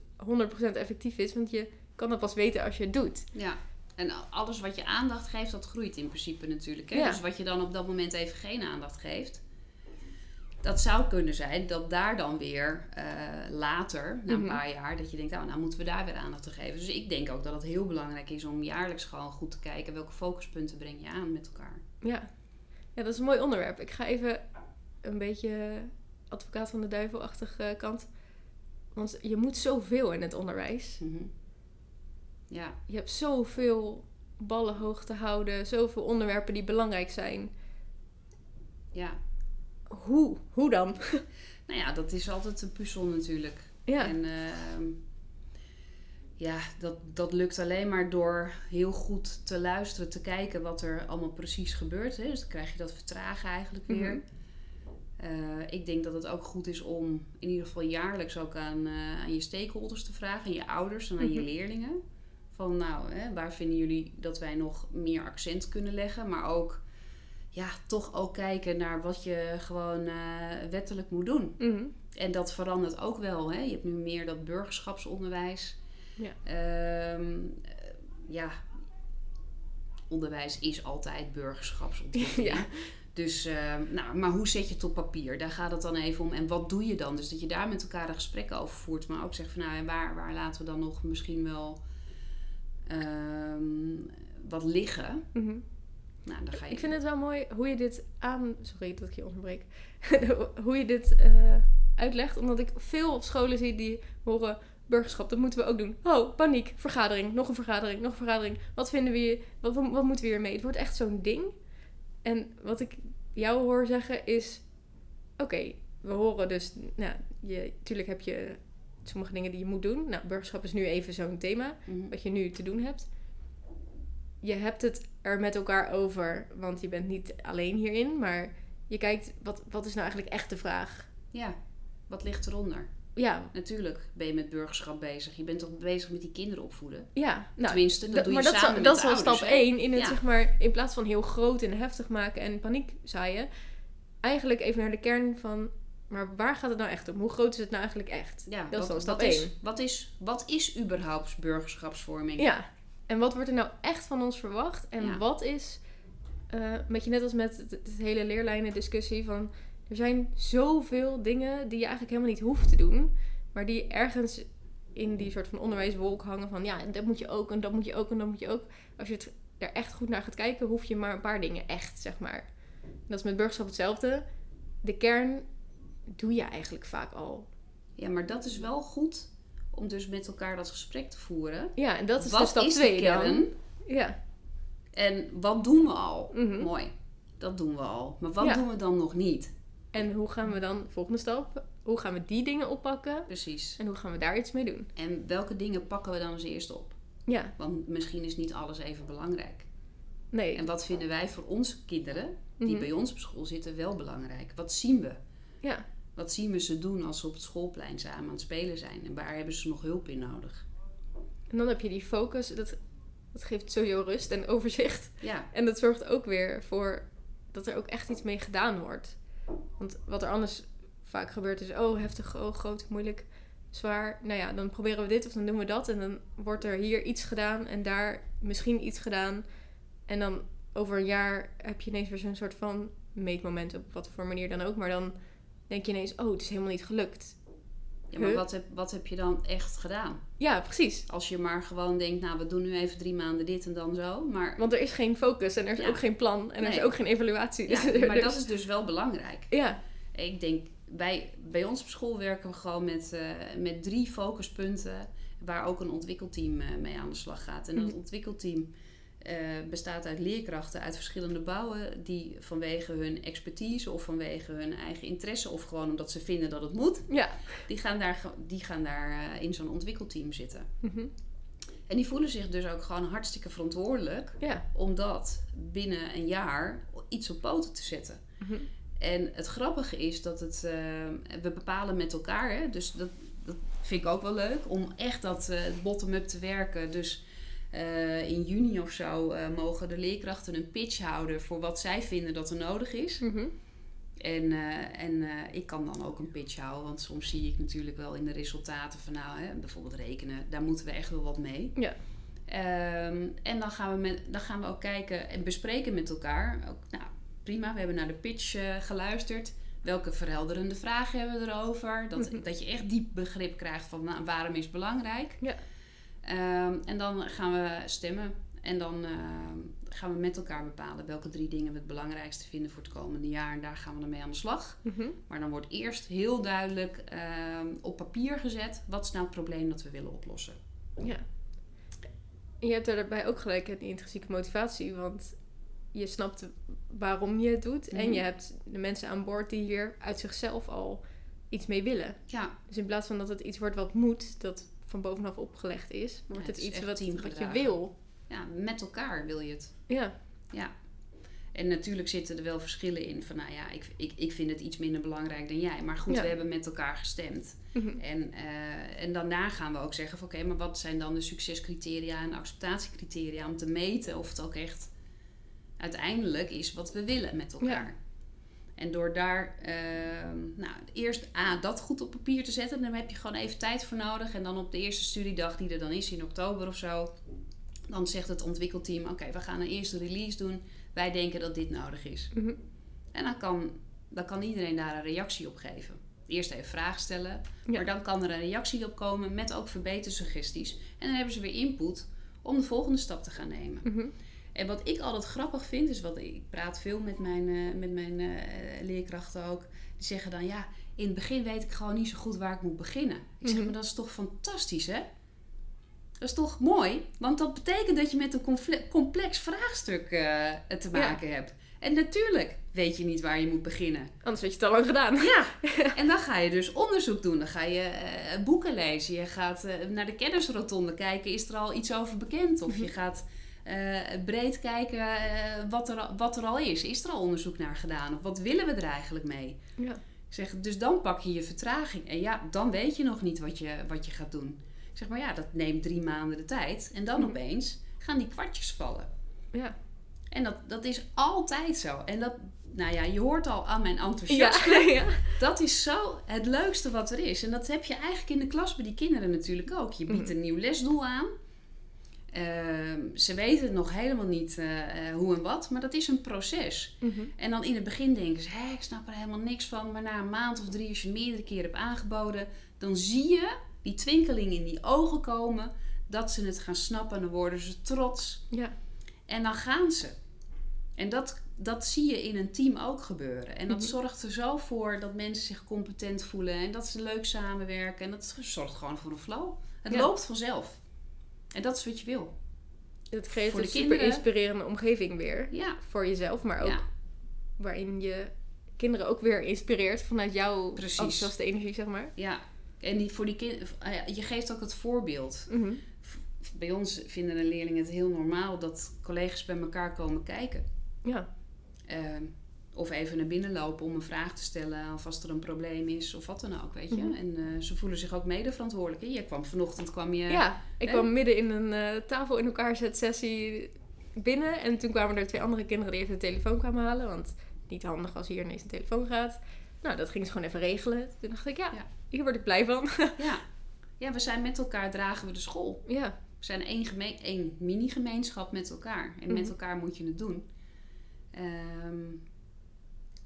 100% effectief is, want je kan dat pas weten als je het doet. Ja. En alles wat je aandacht geeft, dat groeit in principe natuurlijk. Hè? Ja. Dus wat je dan op dat moment even geen aandacht geeft. Dat zou kunnen zijn dat daar dan weer eh, later, na een Mhm. paar jaar, dat je denkt, nou, nou moeten we daar weer aandacht aan geven. Dus ik denk ook dat het heel belangrijk is om jaarlijks gewoon goed te kijken welke focuspunten breng je aan met elkaar. Ja. ja, dat is een mooi onderwerp. Ik ga even een beetje advocaat van de duivelachtige kant. Want je moet zoveel in het onderwijs. Mhm. Ja, Je hebt zoveel ballen hoog te houden, zoveel onderwerpen die belangrijk zijn. ja. Hoe? Hoe dan? Nou ja, dat is altijd een puzzel natuurlijk. Ja, En ehm, ja, dat, dat lukt alleen maar door heel goed te luisteren, te kijken wat er allemaal precies gebeurt. Hè? Dus dan krijg je dat vertragen eigenlijk weer. Mhm. Eh, ik denk dat het ook goed is om in ieder geval jaarlijks ook aan, eh, aan je stakeholders te vragen, aan je ouders en aan je Mhm. leerlingen. Van nou, hè, waar vinden jullie dat wij nog meer accent kunnen leggen? Maar ook, ja, toch ook kijken naar wat je gewoon eh, wettelijk moet doen. Mhm. En dat verandert ook wel. Hè? Je hebt nu meer dat burgerschapsonderwijs. Ja. Ehm, eh, ja, onderwijs is altijd burgerschapsontwikkeling. Ja. Dus, ehm, nou, maar hoe zet je het op papier? Daar gaat het dan even om. En wat doe je dan? Dus dat je daar met elkaar een gesprek over voert. Maar ook zegt van, nou, en waar, waar laten we dan nog misschien wel ehm, wat liggen? Mhm. Nou, dan ga je... Ik vind het wel mooi hoe je dit aan... Sorry dat ik je onderbreek. hoe je dit eh, uitlegt. Omdat ik veel op scholen zie die horen... Burgerschap, dat moeten we ook doen. Oh, paniek, vergadering, nog een vergadering, nog een vergadering. Wat vinden we hier? Wat, wat, wat moeten we hiermee? Het wordt echt zo'n ding. En wat ik jou hoor zeggen is... Oké, we horen dus... Nou, je, tuurlijk heb je sommige dingen die je moet doen. Nou, burgerschap is nu even zo'n thema Mhm. wat je nu te doen hebt. Je hebt het er met elkaar over, want je bent niet alleen hierin, maar je kijkt, wat, wat is nou eigenlijk echt de vraag? Ja, wat ligt eronder? Ja, Natuurlijk ben je met burgerschap bezig. Je bent toch bezig met die kinderen opvoeden? ja. Nou, Tenminste, dat doe je maar dat, samen is, met dat de is ouders, stap? 1 in het, Ja. zeg maar, in plaats van heel groot en heftig maken en paniek zaaien, eigenlijk even naar de kern van, maar waar gaat het nou echt om? Hoe groot is het nou eigenlijk echt? Ja, dat is dan stap wat is, 1. wat, is, wat is überhaupt burgerschapsvorming? Ja, en wat wordt er nou echt van ons verwacht? En Ja. wat is, eh met je net als met het, het hele leerlijnen discussie van, er zijn zoveel dingen die je eigenlijk helemaal niet hoeft te doen, maar die ergens in die soort van onderwijswolk hangen van, ja, en dat moet je ook, en dat moet je ook, en dat moet je ook. Als je het er echt goed naar gaat kijken, hoef je maar een paar dingen echt, zeg maar. Dat is met burgerschap hetzelfde. De kern doe je eigenlijk vaak al. Ja, maar dat is wel goed om dus met elkaar dat gesprek te voeren. Ja, en dat is wat de stap is 2 de kern dan. Ja. en wat doen we al? Mhm. Mooi, dat doen we al. Maar wat Ja. doen we dan nog niet? En hoe gaan we dan, volgende stap, hoe gaan we die dingen oppakken? Precies. En hoe gaan we daar iets mee doen? En welke dingen pakken we dan als eerste op? Ja, Want misschien is niet alles even belangrijk. nee. En wat vinden wij voor onze kinderen, die Mhm. bij ons op school zitten, wel belangrijk? Wat zien we? Ja, Wat zien we ze doen als ze op het schoolplein samen aan het spelen zijn? En waar hebben ze nog hulp in nodig? en dan heb je die focus. Dat, dat geeft sowieso rust en overzicht. Ja, En dat zorgt ook weer voor dat er ook echt iets mee gedaan wordt. Want wat er anders vaak gebeurt is, oh heftig, oh groot, moeilijk, zwaar. Nou ja, dan proberen we dit of dan doen we dat. En dan wordt er hier iets gedaan en daar misschien iets gedaan. En dan over een jaar heb je ineens weer zo'n soort van meetmoment op wat voor manier dan ook. Maar dan denk je ineens, oh het is helemaal niet gelukt. ja maar Huh? wat heb, wat heb je dan echt gedaan? Ja, precies. Als je maar gewoon denkt, nou we doen nu even drie maanden dit en dan zo. Maar, Want er is geen focus en er is Ja. ook geen plan en er is ook geen evaluatie. ja, Dus maar dat is dus wel belangrijk. Ja, Ik denk, wij, bij ons op school werken we gewoon met, eh, met drie focuspunten. Waar ook een ontwikkelteam eh, mee aan de slag gaat. En dat Mhm. ontwikkelteam eh, bestaat uit leerkrachten uit verschillende bouwen die vanwege hun expertise of vanwege hun eigen interesse of gewoon omdat ze vinden dat het moet, Ja. die gaan daar, die gaan daar eh, in zo'n ontwikkelteam zitten. Mhm. En die voelen zich dus ook gewoon hartstikke verantwoordelijk Ja. om dat binnen een jaar iets op poten te zetten. Mhm. En het grappige is dat het, eh, we bepalen met elkaar, hè, dus dat, dat vind ik ook wel leuk, om echt dat bottom-up te werken. Dus eh, in juni of zo eh, mogen de leerkrachten een pitch houden voor wat zij vinden dat er nodig is. Mhm. En, eh, en ik kan dan ook een pitch houden, want soms zie ik natuurlijk wel in de resultaten van nou, hè, bijvoorbeeld rekenen, daar moeten we echt wel wat mee. Ja. Ehm, en dan gaan, we met, dan gaan we ook kijken en bespreken met elkaar. Ook, nou, prima, we hebben naar de pitch geluisterd. Welke verhelderende vragen hebben we erover? Dat, Mhm. dat je echt diep begrip krijgt van nou, waarom is het belangrijk. Ja. Ehm, en dan gaan we stemmen. En dan ehm, gaan we met elkaar bepalen welke drie dingen we het belangrijkste vinden voor het komende jaar. En daar gaan we dan mee aan de slag. Mhm. Maar dan wordt eerst heel duidelijk ehm, op papier gezet wat is nou het probleem dat we willen oplossen. Ja. En je hebt daarbij ook gelijk die intrinsieke motivatie, want je snapt waarom je het doet. En Mhm. je hebt de mensen aan boord die hier uit zichzelf al iets mee willen. Ja, Dus in plaats van dat het iets wordt wat moet, dat van bovenaf opgelegd is, wordt het het, is iets wat, wat je wil. ja, met elkaar wil je het. Ja. Ja. En natuurlijk zitten er wel verschillen in. Van nou ja, ik, ik, ik vind het iets minder belangrijk dan jij. Maar goed, Ja. we hebben met elkaar gestemd. Mhm. En, eh, en daarna gaan we ook zeggen van oké, maar wat zijn dan de succescriteria en acceptatiecriteria om te meten of het ook echt uiteindelijk is wat we willen met elkaar. En door daar ehm, nou, eerst A, dat goed op papier te zetten, dan heb je gewoon even tijd voor nodig. En dan op de eerste studiedag die er dan is in oktober of zo, dan zegt het ontwikkelteam: Oké, we gaan een eerste release doen. Wij denken dat dit nodig is. Mhm. En dan kan, dan kan iedereen daar een reactie op geven. Eerst even vragen stellen, Ja. maar dan kan er een reactie op komen met ook verbetersuggesties. En dan hebben ze weer input om de volgende stap te gaan nemen. Mhm. En wat ik altijd grappig vind, is wat ik praat veel met mijn, eh, met mijn eh, leerkrachten ook. Die zeggen dan ja, in het begin weet ik gewoon niet zo goed waar ik moet beginnen. Ik zeg Mhm. maar dat is toch fantastisch hè? Dat is toch mooi? Want dat betekent dat je met een complex vraagstuk eh, te maken hebt. En natuurlijk weet je niet waar je moet beginnen. Anders had je het al lang gedaan. Ja, en dan ga je dus onderzoek doen. Dan ga je boeken lezen. Je gaat naar de kennisrotonde kijken. Is er al iets over bekend? Of je gaat eh, breed kijken eh, wat, er, al- wat er al is. Is er al onderzoek naar gedaan? Of wat willen we er eigenlijk mee? Ja. Ik zeg, dus dan pak je je vertraging. En ja, dan weet je nog niet wat je, wat je gaat doen. Ik zeg, maar ja, dat neemt drie maanden de tijd. En dan Mhm. opeens gaan die kwartjes vallen. Ja. En dat, dat is altijd zo. En dat, nou ja, je hoort al aan mijn enthousiasme. ja. Dat is zo het leukste wat er is. En dat heb je eigenlijk in de klas bij die kinderen natuurlijk ook. Je biedt Mhm. een nieuw lesdoel aan. Ehm, ze weten nog helemaal niet eh, eh, hoe en wat, maar dat is een proces. Mhm. En dan in het begin denken ze, hé, ik snap er helemaal niks van. Maar na een maand of drie, als je meerdere keren hebt aangeboden, dan zie je die twinkeling in die ogen komen. Dat ze het gaan snappen en dan worden ze trots. Ja. En dan gaan ze. En dat, dat zie je in een team ook gebeuren. En dat Mhm. zorgt er zo voor dat mensen zich competent voelen en dat ze leuk samenwerken. En dat zorgt gewoon voor een flow. Het Ja. loopt vanzelf. En dat is wat je wil. Dat creëert Voor een super kinderen. inspirerende omgeving weer. Ja, Voor jezelf, maar ook Ja. waarin je kinderen ook weer inspireert vanuit jouw Precies. enthousiaste energie, zeg maar. ja. En die, voor die kind, ah ja, je geeft ook het voorbeeld. Mhm. Bij ons vinden de leerlingen het heel normaal dat collega's bij elkaar komen kijken. Ja. Ehm, of even naar binnen lopen om een vraag te stellen of als er een probleem is of wat dan ook, weet je. Mhm. En eh, ze voelen zich ook mede verantwoordelijk. hè. Je kwam vanochtend kwam je... Ja, ik hè? kwam midden in een eh, tafel in elkaar zet sessie binnen. En toen kwamen er twee andere kinderen die even de telefoon kwamen halen. Want niet handig als hier ineens een telefoon gaat. Nou, dat ging ze gewoon even regelen. Toen dacht ik, ja, Ja. hier word ik blij van. Ja. ja, we zijn met elkaar, dragen we de school. ja, We zijn één, één mini-gemeenschap met elkaar. En met Mhm. elkaar moet je het doen. Ehm,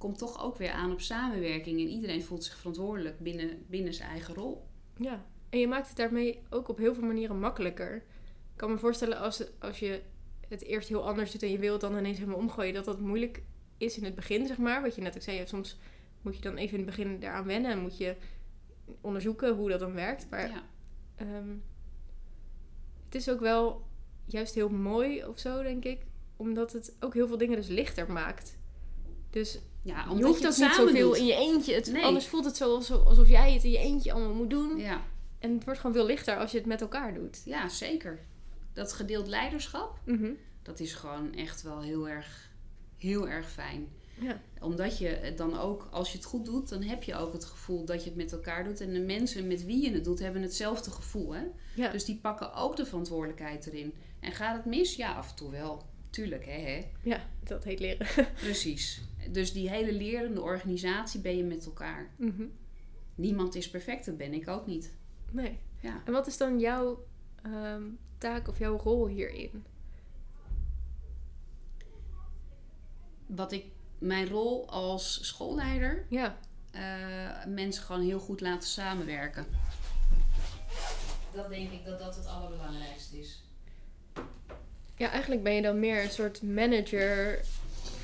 komt toch ook weer aan op samenwerking. En iedereen voelt zich verantwoordelijk binnen, binnen zijn eigen rol. ja. En je maakt het daarmee ook op heel veel manieren makkelijker. Ik kan me voorstellen als, als je het eerst heel anders doet en je wilt dan ineens helemaal omgooien, dat dat moeilijk is in het begin, zeg maar. Wat je net ook zei, soms moet je dan even in het begin daaraan wennen en moet je onderzoeken hoe dat dan werkt. Maar Ja. Ehm, het is ook wel juist heel mooi of zo, denk ik. Omdat het ook heel veel dingen dus lichter maakt. Dus Ja, je omdat hoeft je ook niet samen zoveel doet. in je eentje. Het, Nee. Anders voelt het zo alsof, alsof jij het in je eentje allemaal moet doen. Ja, En het wordt gewoon veel lichter als je het met elkaar doet. ja, zeker. Dat gedeeld leiderschap, Mhm. dat is gewoon echt wel heel erg, heel erg fijn. Ja. Omdat je het dan ook, als je het goed doet, dan heb je ook het gevoel dat je het met elkaar doet. En de mensen met wie je het doet, hebben hetzelfde gevoel. Hè? Ja. Dus die pakken ook de verantwoordelijkheid erin. En gaat het mis? Ja, af en toe wel. Tuurlijk, hè? hè? ja, dat heet leren. Precies. Dus die hele lerende organisatie ben je met elkaar. Mhm. Niemand is perfect, dat ben ik ook niet. Nee. Ja. En wat is dan jouw ehm, taak of jouw rol hierin? Wat ik, mijn rol als schoolleider, Ja. eh, mensen gewoon heel goed laten samenwerken. Dat denk ik dat dat het allerbelangrijkste is. Ja, eigenlijk ben je dan meer een soort manager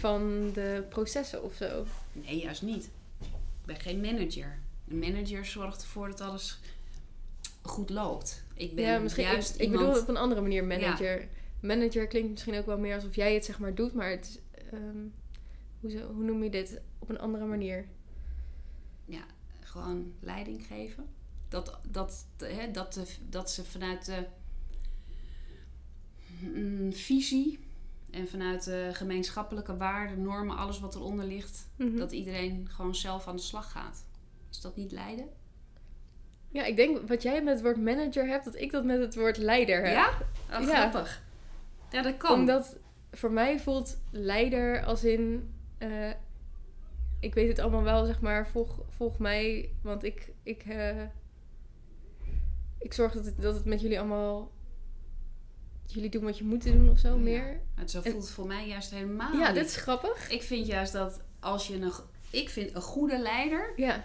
van de processen of zo. Nee, juist niet. Ik ben geen manager. Een manager zorgt ervoor dat alles goed loopt. Ik ben ja, misschien. juist ik, ik iemand... bedoel op een andere manier manager. Manager klinkt misschien ook wel meer alsof jij het zeg maar doet, maar het is, ehm, hoe, zo- hoe noem je dit? Op een andere manier. ja, gewoon leiding geven. Dat, dat, hè, dat, dat ze vanuit de mm, visie en vanuit de gemeenschappelijke waarden, normen, alles wat eronder ligt, Mhm. dat iedereen gewoon zelf aan de slag gaat. Is dat niet leiden? Ja, ik denk wat jij met het woord manager hebt, dat ik dat met het woord leider heb. Ja? Oh, Ja. grappig. Ja, dat kan. Omdat voor mij voelt leider als in. eh, ik weet het allemaal wel, zeg maar, volg, volg mij. Want ik. Ik, eh, ik zorg dat het, dat het met jullie allemaal. Jullie doen wat je moet doen of zo meer. Het zo voelt het voor mij juist helemaal ja, niet. dat is grappig. Ik vind juist dat als je een... Ik vind een goede leider... Ja,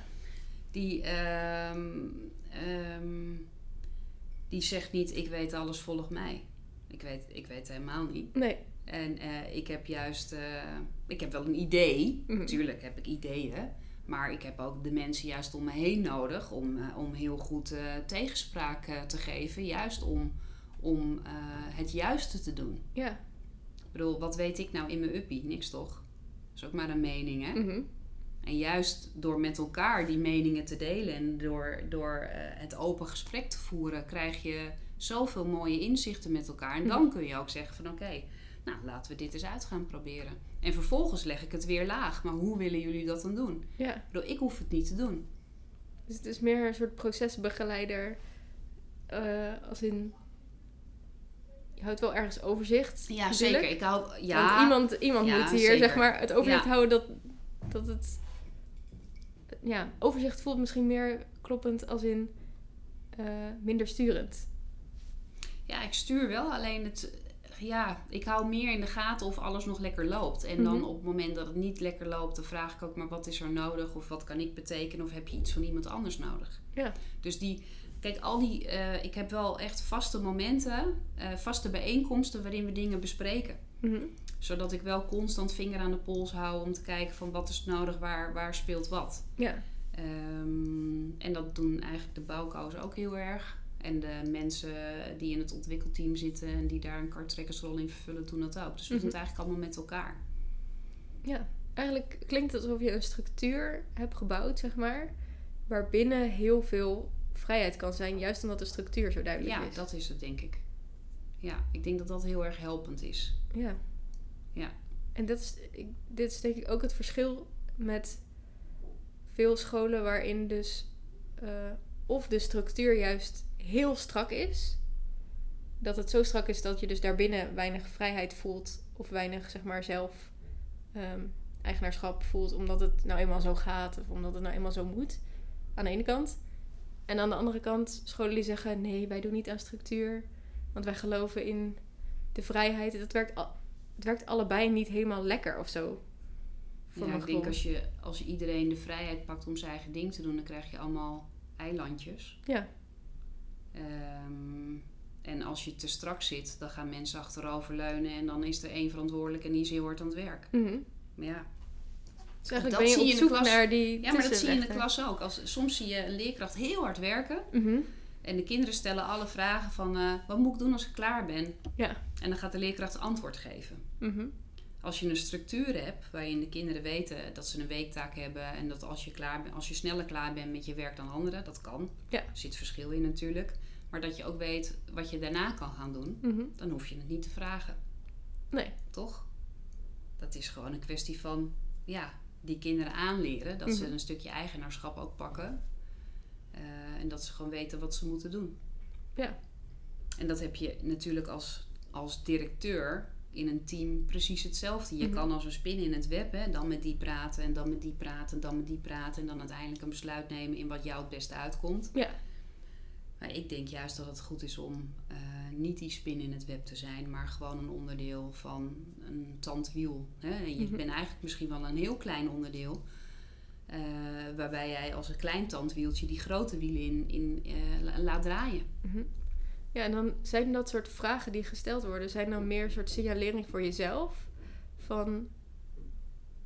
die, ehm, ehm, die zegt niet: Ik weet alles, volg mij. Ik weet, ik weet helemaal niet. nee. En eh, ik heb juist, eh, ik heb wel een idee. Mhm. Natuurlijk heb ik ideeën. Maar ik heb ook de mensen juist om me heen nodig om, eh, om heel goed tegenspraak te geven. Juist om, om eh, het juiste te doen. Ja. Ik bedoel, wat weet ik nou in mijn uppie? Niks toch? Dat is ook maar een mening, hè? Mhm. En juist door met elkaar die meningen te delen en door, door eh, het open gesprek te voeren, krijg je zoveel mooie inzichten met elkaar. En dan Mhm. kun je ook zeggen van oké, nou laten we dit eens uit gaan proberen. En vervolgens leg ik het weer laag. Maar hoe willen jullie dat dan doen? Ja. Ik bedoel, ik hoef het niet te doen. Dus het is meer een soort procesbegeleider. eh, als in. Je houdt wel ergens overzicht. Ja, natuurlijk. zeker. Ik hou, ja, Want iemand, iemand Ja, moet hier zeker. zeg maar het overzicht Ja. houden dat, dat het. Ja, overzicht voelt misschien meer kloppend als in eh, minder sturend. Ja, ik stuur wel. Alleen het, ja, ik hou meer in de gaten of alles nog lekker loopt. En dan Mhm. op het moment dat het niet lekker loopt, dan vraag ik ook maar wat is er nodig? Of wat kan ik betekenen? Of heb je iets van iemand anders nodig? Ja. Dus die, kijk, al die, eh, ik heb wel echt vaste momenten, eh, vaste bijeenkomsten waarin we dingen bespreken. Mhm. Zodat ik wel constant vinger aan de pols hou om te kijken van wat is nodig, waar, waar speelt wat. Ja. Ehm, en dat doen eigenlijk de bouwkous ook heel erg. En de mensen die in het ontwikkelteam zitten en die daar een karttrekkersrol in vervullen, doen dat ook. Dus we Mhm. doen het eigenlijk allemaal met elkaar. ja. Eigenlijk klinkt het alsof je een structuur hebt gebouwd, zeg maar. Waarbinnen heel veel vrijheid kan zijn, juist omdat de structuur zo duidelijk Ja, is. dat is het denk ik. Ja, ik denk dat dat heel erg helpend is. Ja. Ja. En dat is, ik, dit is denk ik ook het verschil met veel scholen waarin dus eh, of de structuur juist heel strak is. Dat het zo strak is dat je dus daarbinnen weinig vrijheid voelt of weinig zeg maar zelf ehm, eigenaarschap voelt omdat het nou eenmaal zo gaat of omdat het nou eenmaal zo moet. Aan de ene kant. En aan de andere kant scholen die zeggen nee, wij doen niet aan structuur. Want wij geloven in de vrijheid. Dat werkt, al- het werkt allebei niet helemaal lekker of zo. Voor Ja, ik denk als je, als iedereen de vrijheid pakt om zijn eigen ding te doen, dan krijg je allemaal eilandjes. Ja, Ehm, en als je te strak zit, dan gaan mensen achteroverleunen en dan is er één verantwoordelijk en die is heel hard aan het werk. mhm. Maar ja, dus eigenlijk Dat ben je zie op je in de zoek klas. naar die ja maar dat zie je in de klas ook. Als, soms zie je een leerkracht heel hard werken. Mhm. En de kinderen stellen alle vragen van eh, wat moet ik doen als ik klaar ben? Ja. En dan gaat de leerkracht antwoord geven. Mhm. Als je een structuur hebt waarin de kinderen weten dat ze een weektaak hebben en dat als je, klaar als je sneller klaar bent met je werk dan anderen, dat kan. Ja. Er zit verschil in natuurlijk. Maar dat je ook weet wat je daarna kan gaan doen, Mhm. dan hoef je het niet te vragen. Nee. Toch? Dat is gewoon een kwestie van ja, die kinderen aanleren. Dat ze Mhm. een stukje eigenaarschap ook pakken. Eh, en dat ze gewoon weten wat ze moeten doen. Ja. En dat heb je natuurlijk als, als directeur in een team precies hetzelfde. Je Mhm. kan als een spin in het web, hè, dan met die praten en dan met die praten en dan met die praten. En dan uiteindelijk een besluit nemen in wat jou het beste uitkomt. Ja. Maar ik denk juist dat het goed is om eh, niet die spin in het web te zijn, maar gewoon een onderdeel van een tandwiel. Hè? Je Mhm. bent eigenlijk misschien wel een heel klein onderdeel. eh, waarbij jij als een klein tandwieltje die grote wielen in, in eh, la- laat draaien. Mhm. Ja, en dan zijn dat soort vragen die gesteld worden, zijn dan meer een soort signalering voor jezelf. Van,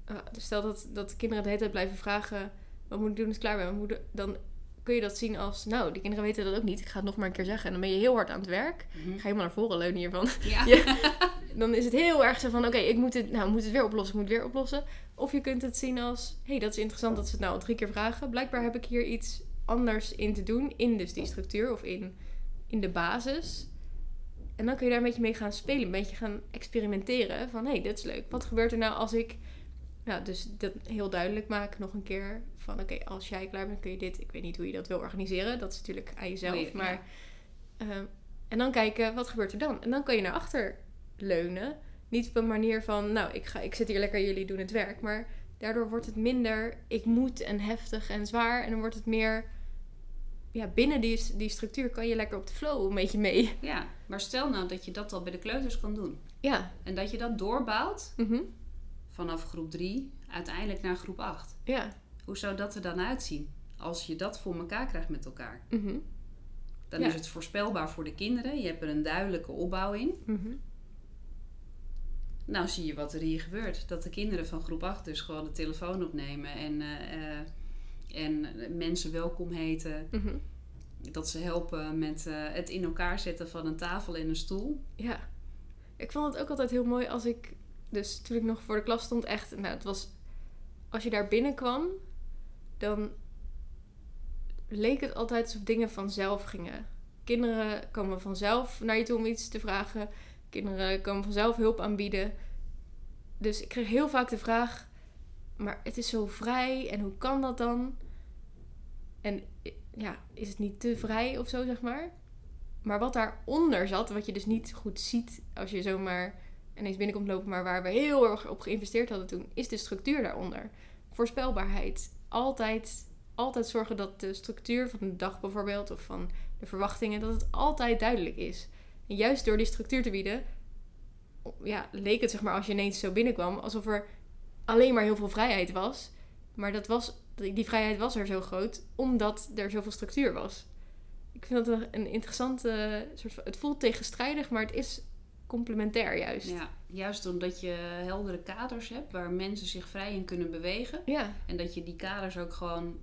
ah, stel dat, dat kinderen de hele tijd blijven vragen, wat moet ik doen als ik klaar ben? Moet Dan kun je dat zien als, nou, die kinderen weten dat ook niet. Ik ga het nog maar een keer zeggen. En dan ben je heel hard aan het werk. Ik ga helemaal naar voren leunen hiervan. Ja. Ja. Dan is het heel erg zo van, oké, ik moet het, nou, moet het weer oplossen, ik moet het weer oplossen. Of je kunt het zien als, hé, hey, dat is interessant dat ze het nou al drie keer vragen. Blijkbaar heb ik hier iets anders in te doen, in dus die structuur of in, in de basis. En dan kun je daar een beetje mee gaan spelen, een beetje gaan experimenteren. Van, hé, hey, dit is leuk. Wat gebeurt er nou als ik, nou, dus dat heel duidelijk maak nog een keer. Van, oké, als jij klaar bent, kun je dit. Ik weet niet hoe je dat wil organiseren. Dat is natuurlijk aan jezelf. Ja. maar, ehm, en dan kijken, wat gebeurt er dan? En dan kan je naar achter leunen. Niet op een manier van, nou, ik, ga, ik zit hier lekker, jullie doen het werk. Maar daardoor wordt het minder, ik moet en heftig en zwaar. En dan wordt het meer, ja, binnen die, die structuur kan je lekker op de flow een beetje mee. Ja, maar stel nou dat je dat al bij de kleuters kan doen. Ja. En dat je dat doorbouwt Mhm. Vanaf groep 3 uiteindelijk naar groep 8. Ja. Hoe zou dat er dan uitzien? Als je dat voor elkaar krijgt met elkaar. Mhm. Dan Ja. is het voorspelbaar voor de kinderen. Je hebt er een duidelijke opbouw in. Mhm. Nou zie je wat er hier gebeurt. Dat de kinderen van groep 8 dus gewoon de telefoon opnemen en, eh, eh, en mensen welkom heten. Mhm. Dat ze helpen met eh, het in elkaar zetten van een tafel en een stoel. Ja. Ik vond het ook altijd heel mooi als ik... Dus toen ik nog voor de klas stond, echt... Nou, het was... Als je daar binnenkwam, dan leek het altijd alsof dingen vanzelf gingen. Kinderen komen vanzelf naar je toe om iets te vragen. Kinderen komen vanzelf hulp aanbieden. Dus ik kreeg heel vaak de vraag... Maar het is zo vrij en hoe kan dat dan? En ja, is het niet te vrij of zo, zeg maar? Maar wat daaronder zat, wat je dus niet goed ziet als je zomaar ineens binnenkomt lopen, maar waar we heel erg op geïnvesteerd hadden toen, is de structuur daaronder. Voorspelbaarheid. Altijd, altijd zorgen dat de structuur van de dag bijvoorbeeld, of van de verwachtingen, dat het altijd duidelijk is. En juist door die structuur te bieden, ja, leek het zeg maar als je ineens zo binnenkwam, alsof er alleen maar heel veel vrijheid was. Maar dat was, die vrijheid was er zo groot, omdat er zoveel structuur was. Ik vind dat een- interessante soort van. Het voelt tegenstrijdig, maar het is complementair juist. Ja, juist omdat je heldere kaders hebt waar mensen zich vrij in kunnen bewegen. Ja, En dat je die kaders ook gewoon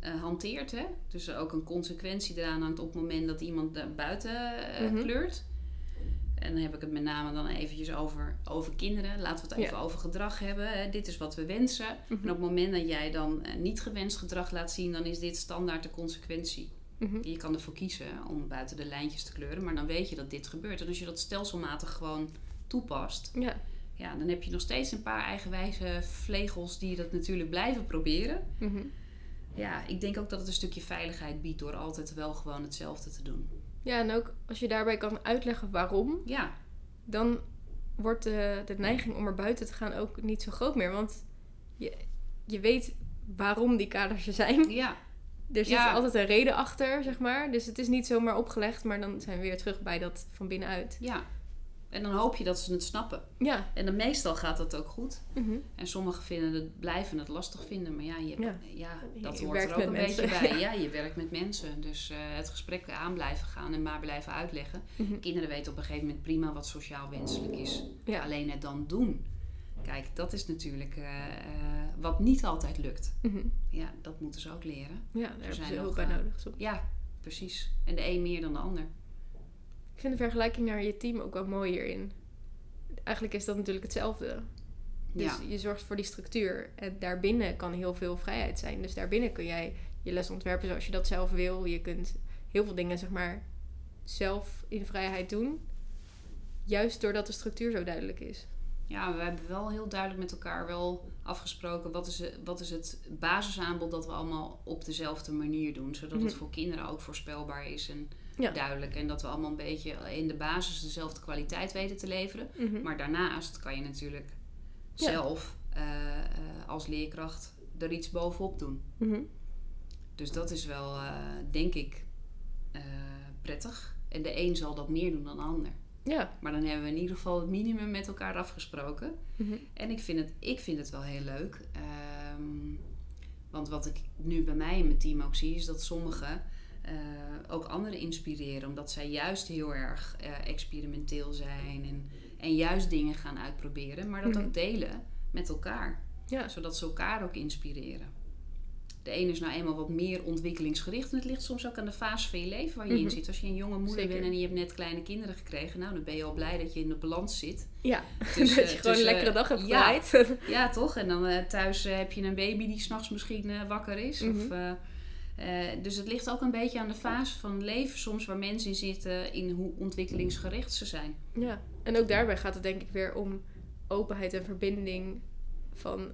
eh, hanteert. Hè? Dus ook een consequentie eraan hangt op het moment dat iemand daar buiten eh, Mhm. kleurt. En dan heb ik het met name dan eventjes over, over kinderen. Laten we het even Ja. over gedrag hebben. Hè? Dit is wat we wensen. Mhm. En op het moment dat jij dan eh, niet gewenst gedrag laat zien, dan is dit standaard de consequentie. Mhm. Je kan ervoor kiezen om buiten de lijntjes te kleuren, maar dan weet je dat dit gebeurt. En als je dat stelselmatig gewoon toepast, ja. ja, dan heb je nog steeds een paar eigenwijze vlegels die dat natuurlijk blijven proberen. Mhm. Ja, ik denk ook dat het een stukje veiligheid biedt door altijd wel gewoon hetzelfde te doen. ja, en ook als je daarbij kan uitleggen waarom, Ja, dan wordt de, de neiging om er buiten te gaan ook niet zo groot meer. Want je, je weet waarom die kaders er zijn. ja, Er zit Ja. altijd een reden achter, zeg maar. Dus het is niet zomaar opgelegd, maar dan zijn we weer terug bij dat van binnenuit. ja. En dan hoop je dat ze het snappen. Ja. En dan meestal gaat dat ook goed. Mhm. En sommigen vinden het, blijven het lastig vinden. Maar ja, je, Ja. ja. Je dat hoort er ook een beetje mensen. bij. Ja. je werkt met mensen. Dus eh, het gesprek aan blijven gaan en maar blijven uitleggen. Mhm. Kinderen weten op een gegeven moment prima wat sociaal wenselijk is. Ja. Alleen het dan doen. Kijk, dat is natuurlijk eh, eh, wat niet altijd lukt. Mhm. Ja, dat moeten ze ook leren. Ja, daar zijn ze hulp bij eh, nodig. Ja, precies. En de een meer dan de ander. Ik vind de vergelijking naar je team ook wel mooi hierin. Eigenlijk is dat natuurlijk hetzelfde. Dus ja. je zorgt voor die structuur. En daarbinnen kan heel veel vrijheid zijn. Dus daarbinnen kun jij je les ontwerpen zoals je dat zelf wil. Je kunt heel veel dingen, zeg maar, zelf in vrijheid doen. Juist doordat de structuur zo duidelijk is. Ja, we hebben wel heel duidelijk met elkaar wel afgesproken wat is, het, wat is het basisaanbod dat we allemaal op dezelfde manier doen. Zodat het Mhm. voor kinderen ook voorspelbaar is en Ja. duidelijk. En dat we allemaal een beetje in de basis dezelfde kwaliteit weten te leveren. Mhm. Maar daarnaast kan je natuurlijk Ja. zelf eh, eh, als leerkracht er iets bovenop doen. Mhm. Dus dat is wel, eh, denk ik, prettig. En de een zal dat meer doen dan de ander. Ja. Maar dan hebben we in ieder geval het minimum met elkaar afgesproken. Mhm. En ik vind het, ik vind het wel heel leuk. Ehm, want wat ik nu bij mij in mijn team ook zie, is dat sommigen eh, ook anderen inspireren. Omdat zij juist heel erg eh, experimenteel zijn en, en juist dingen gaan uitproberen. Maar dat Mhm. ook delen met elkaar. Ja. Zodat ze elkaar ook inspireren. De ene is nou eenmaal wat meer ontwikkelingsgericht. En het ligt soms ook aan de fase van je leven waar je in Mhm. zit. Als je een jonge moeder Zeker. bent en je hebt net kleine kinderen gekregen. Nou, dan ben je al blij dat je in de balans zit. Ja. Tussen- dat je gewoon tussen- een lekkere dag hebt ja, toch? En dan eh, thuis eh, heb je een baby die s'nachts misschien eh, wakker is. Of, Mhm. eh, eh, dus het ligt ook een beetje aan de fase van leven soms waar mensen in zitten, in hoe ontwikkelingsgericht ze zijn. Ja, en ook daarbij gaat het denk ik weer om openheid en verbinding. Van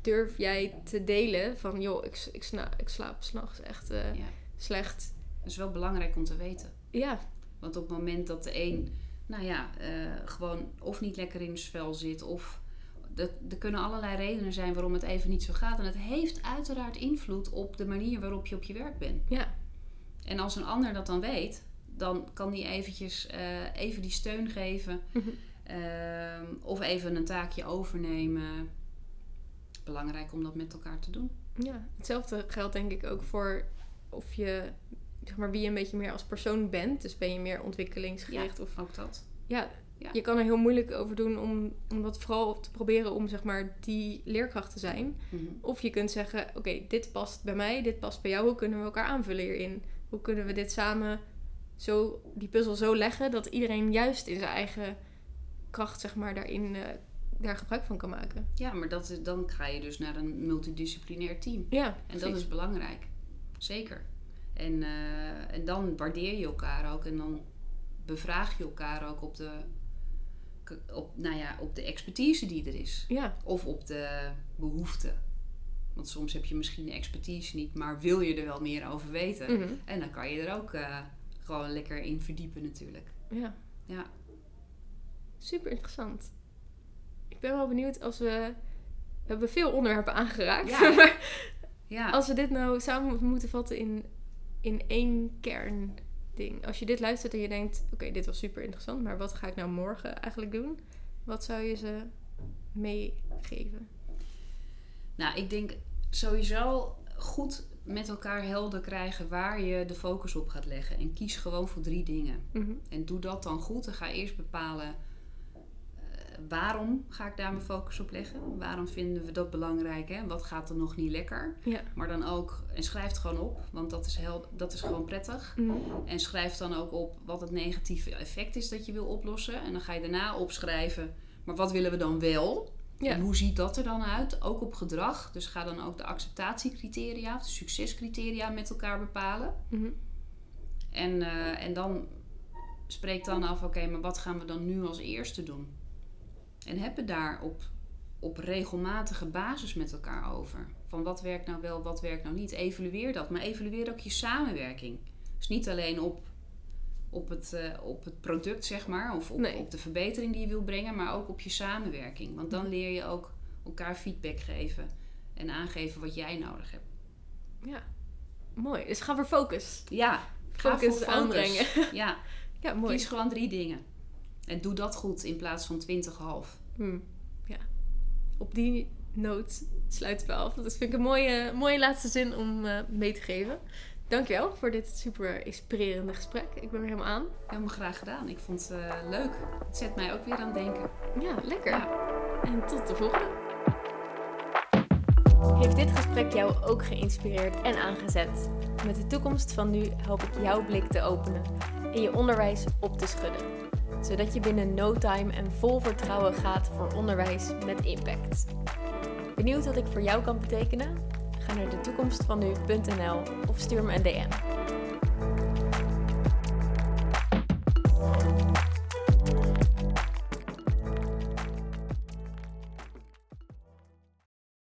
durf jij te delen van joh, ik, ik, sna, ik slaap s'nachts echt eh, Ja. slecht. Dat is wel belangrijk om te weten. Ja, Want op het moment dat de een, nou ja, eh, gewoon of niet lekker in zijn vel zit, of er, er kunnen allerlei redenen zijn waarom het even niet zo gaat. En het heeft uiteraard invloed op de manier waarop je op je werk bent. ja, En als een ander dat dan weet, dan kan die eventjes eh, even die steun geven. Mhm. Ehm, of even een taakje overnemen. Belangrijk om dat met elkaar te doen. ja. Hetzelfde geldt denk ik ook voor of je, zeg maar, wie je een beetje meer als persoon bent. Dus ben je meer ontwikkelingsgericht of Ook dat. ja, Ja. je kan er heel moeilijk over doen om, om dat vooral te proberen om zeg maar die leerkracht te zijn. Mhm. Of je kunt zeggen, oké, dit past bij mij, dit past bij jou. Hoe kunnen we elkaar aanvullen hierin? Hoe kunnen we dit samen zo, die puzzel zo leggen dat iedereen juist in zijn eigen kracht, zeg maar, daarin eh, daar gebruik van kan maken? Ja, maar dat is, dan ga je dus naar een multidisciplinair team. Ja, En dat is belangrijk. Zeker. En, eh, en dan waardeer je elkaar ook. En dan bevraag je elkaar ook op de, op, nou ja, op de expertise die er is. Ja, Of op de behoefte. Want soms heb je misschien de expertise niet, maar wil je er wel meer over weten. mhm. En dan kan je er ook eh, gewoon lekker in verdiepen natuurlijk. ja. Ja. Super interessant. Ik ben wel benieuwd als we... We hebben veel onderwerpen aangeraakt. Ja, maar Ja, als we dit nou samen moeten vatten in, in één kernding. Als je dit luistert en je denkt... Oké, dit was super interessant. Maar wat ga ik nou morgen eigenlijk doen? Wat zou je ze meegeven? nou ik denk sowieso goed met elkaar helder krijgen waar je de focus op gaat leggen. En kies gewoon voor drie dingen. Mhm. En doe dat dan goed. En ga eerst bepalen waarom ga ik daar mijn focus op leggen. Waarom vinden we dat belangrijk? Hè? Wat gaat er nog niet lekker? Ja. Maar dan ook, en schrijf het gewoon op, want dat is, heel, dat is gewoon prettig. Mhm. En schrijf dan ook op wat het negatieve effect is dat je wil oplossen. En dan ga je daarna opschrijven, maar wat willen we dan wel? Ja. En hoe ziet dat er dan uit? Ook op gedrag. Dus ga dan ook de acceptatiecriteria of de succescriteria met elkaar bepalen. Mhm. En, eh, en dan spreek dan af, oké, maar wat gaan we dan nu als eerste doen? En heb het daar op, op regelmatige basis met elkaar over. Van wat werkt nou wel, wat werkt nou niet. Evalueer dat, maar evalueer ook je samenwerking. Dus niet alleen op, op, het, eh, op het product, zeg maar, of op, Nee. op de verbetering die je wil brengen, maar ook op je samenwerking. Want dan leer je ook elkaar feedback geven en aangeven wat jij nodig hebt. Ja. Mooi. Dus ga voor focus. Ja, ga Focus voor aanbrengen. Ja, Ja, mooi. Kies gewoon drie dingen. En doe dat goed in plaats van twintig half. Hmm, Ja. Op die noot sluiten we af. Dat vind ik een mooie, mooie laatste zin om eh, mee te geven. Dankjewel voor dit super inspirerende gesprek. Ik ben er helemaal aan. Helemaal graag gedaan. Ik vond het eh, leuk. Het zet mij ook weer aan het denken. Ja, lekker. Ja. En tot de volgende. Heeft dit gesprek jou ook geïnspireerd en aangezet? Met de toekomst van nu help ik jouw blik te openen en je onderwijs op te schudden. Zodat je binnen no time en vol vertrouwen gaat voor onderwijs met impact. Benieuwd wat ik voor jou kan betekenen? Ga naar de toekomstvanu.nl of stuur me een DM.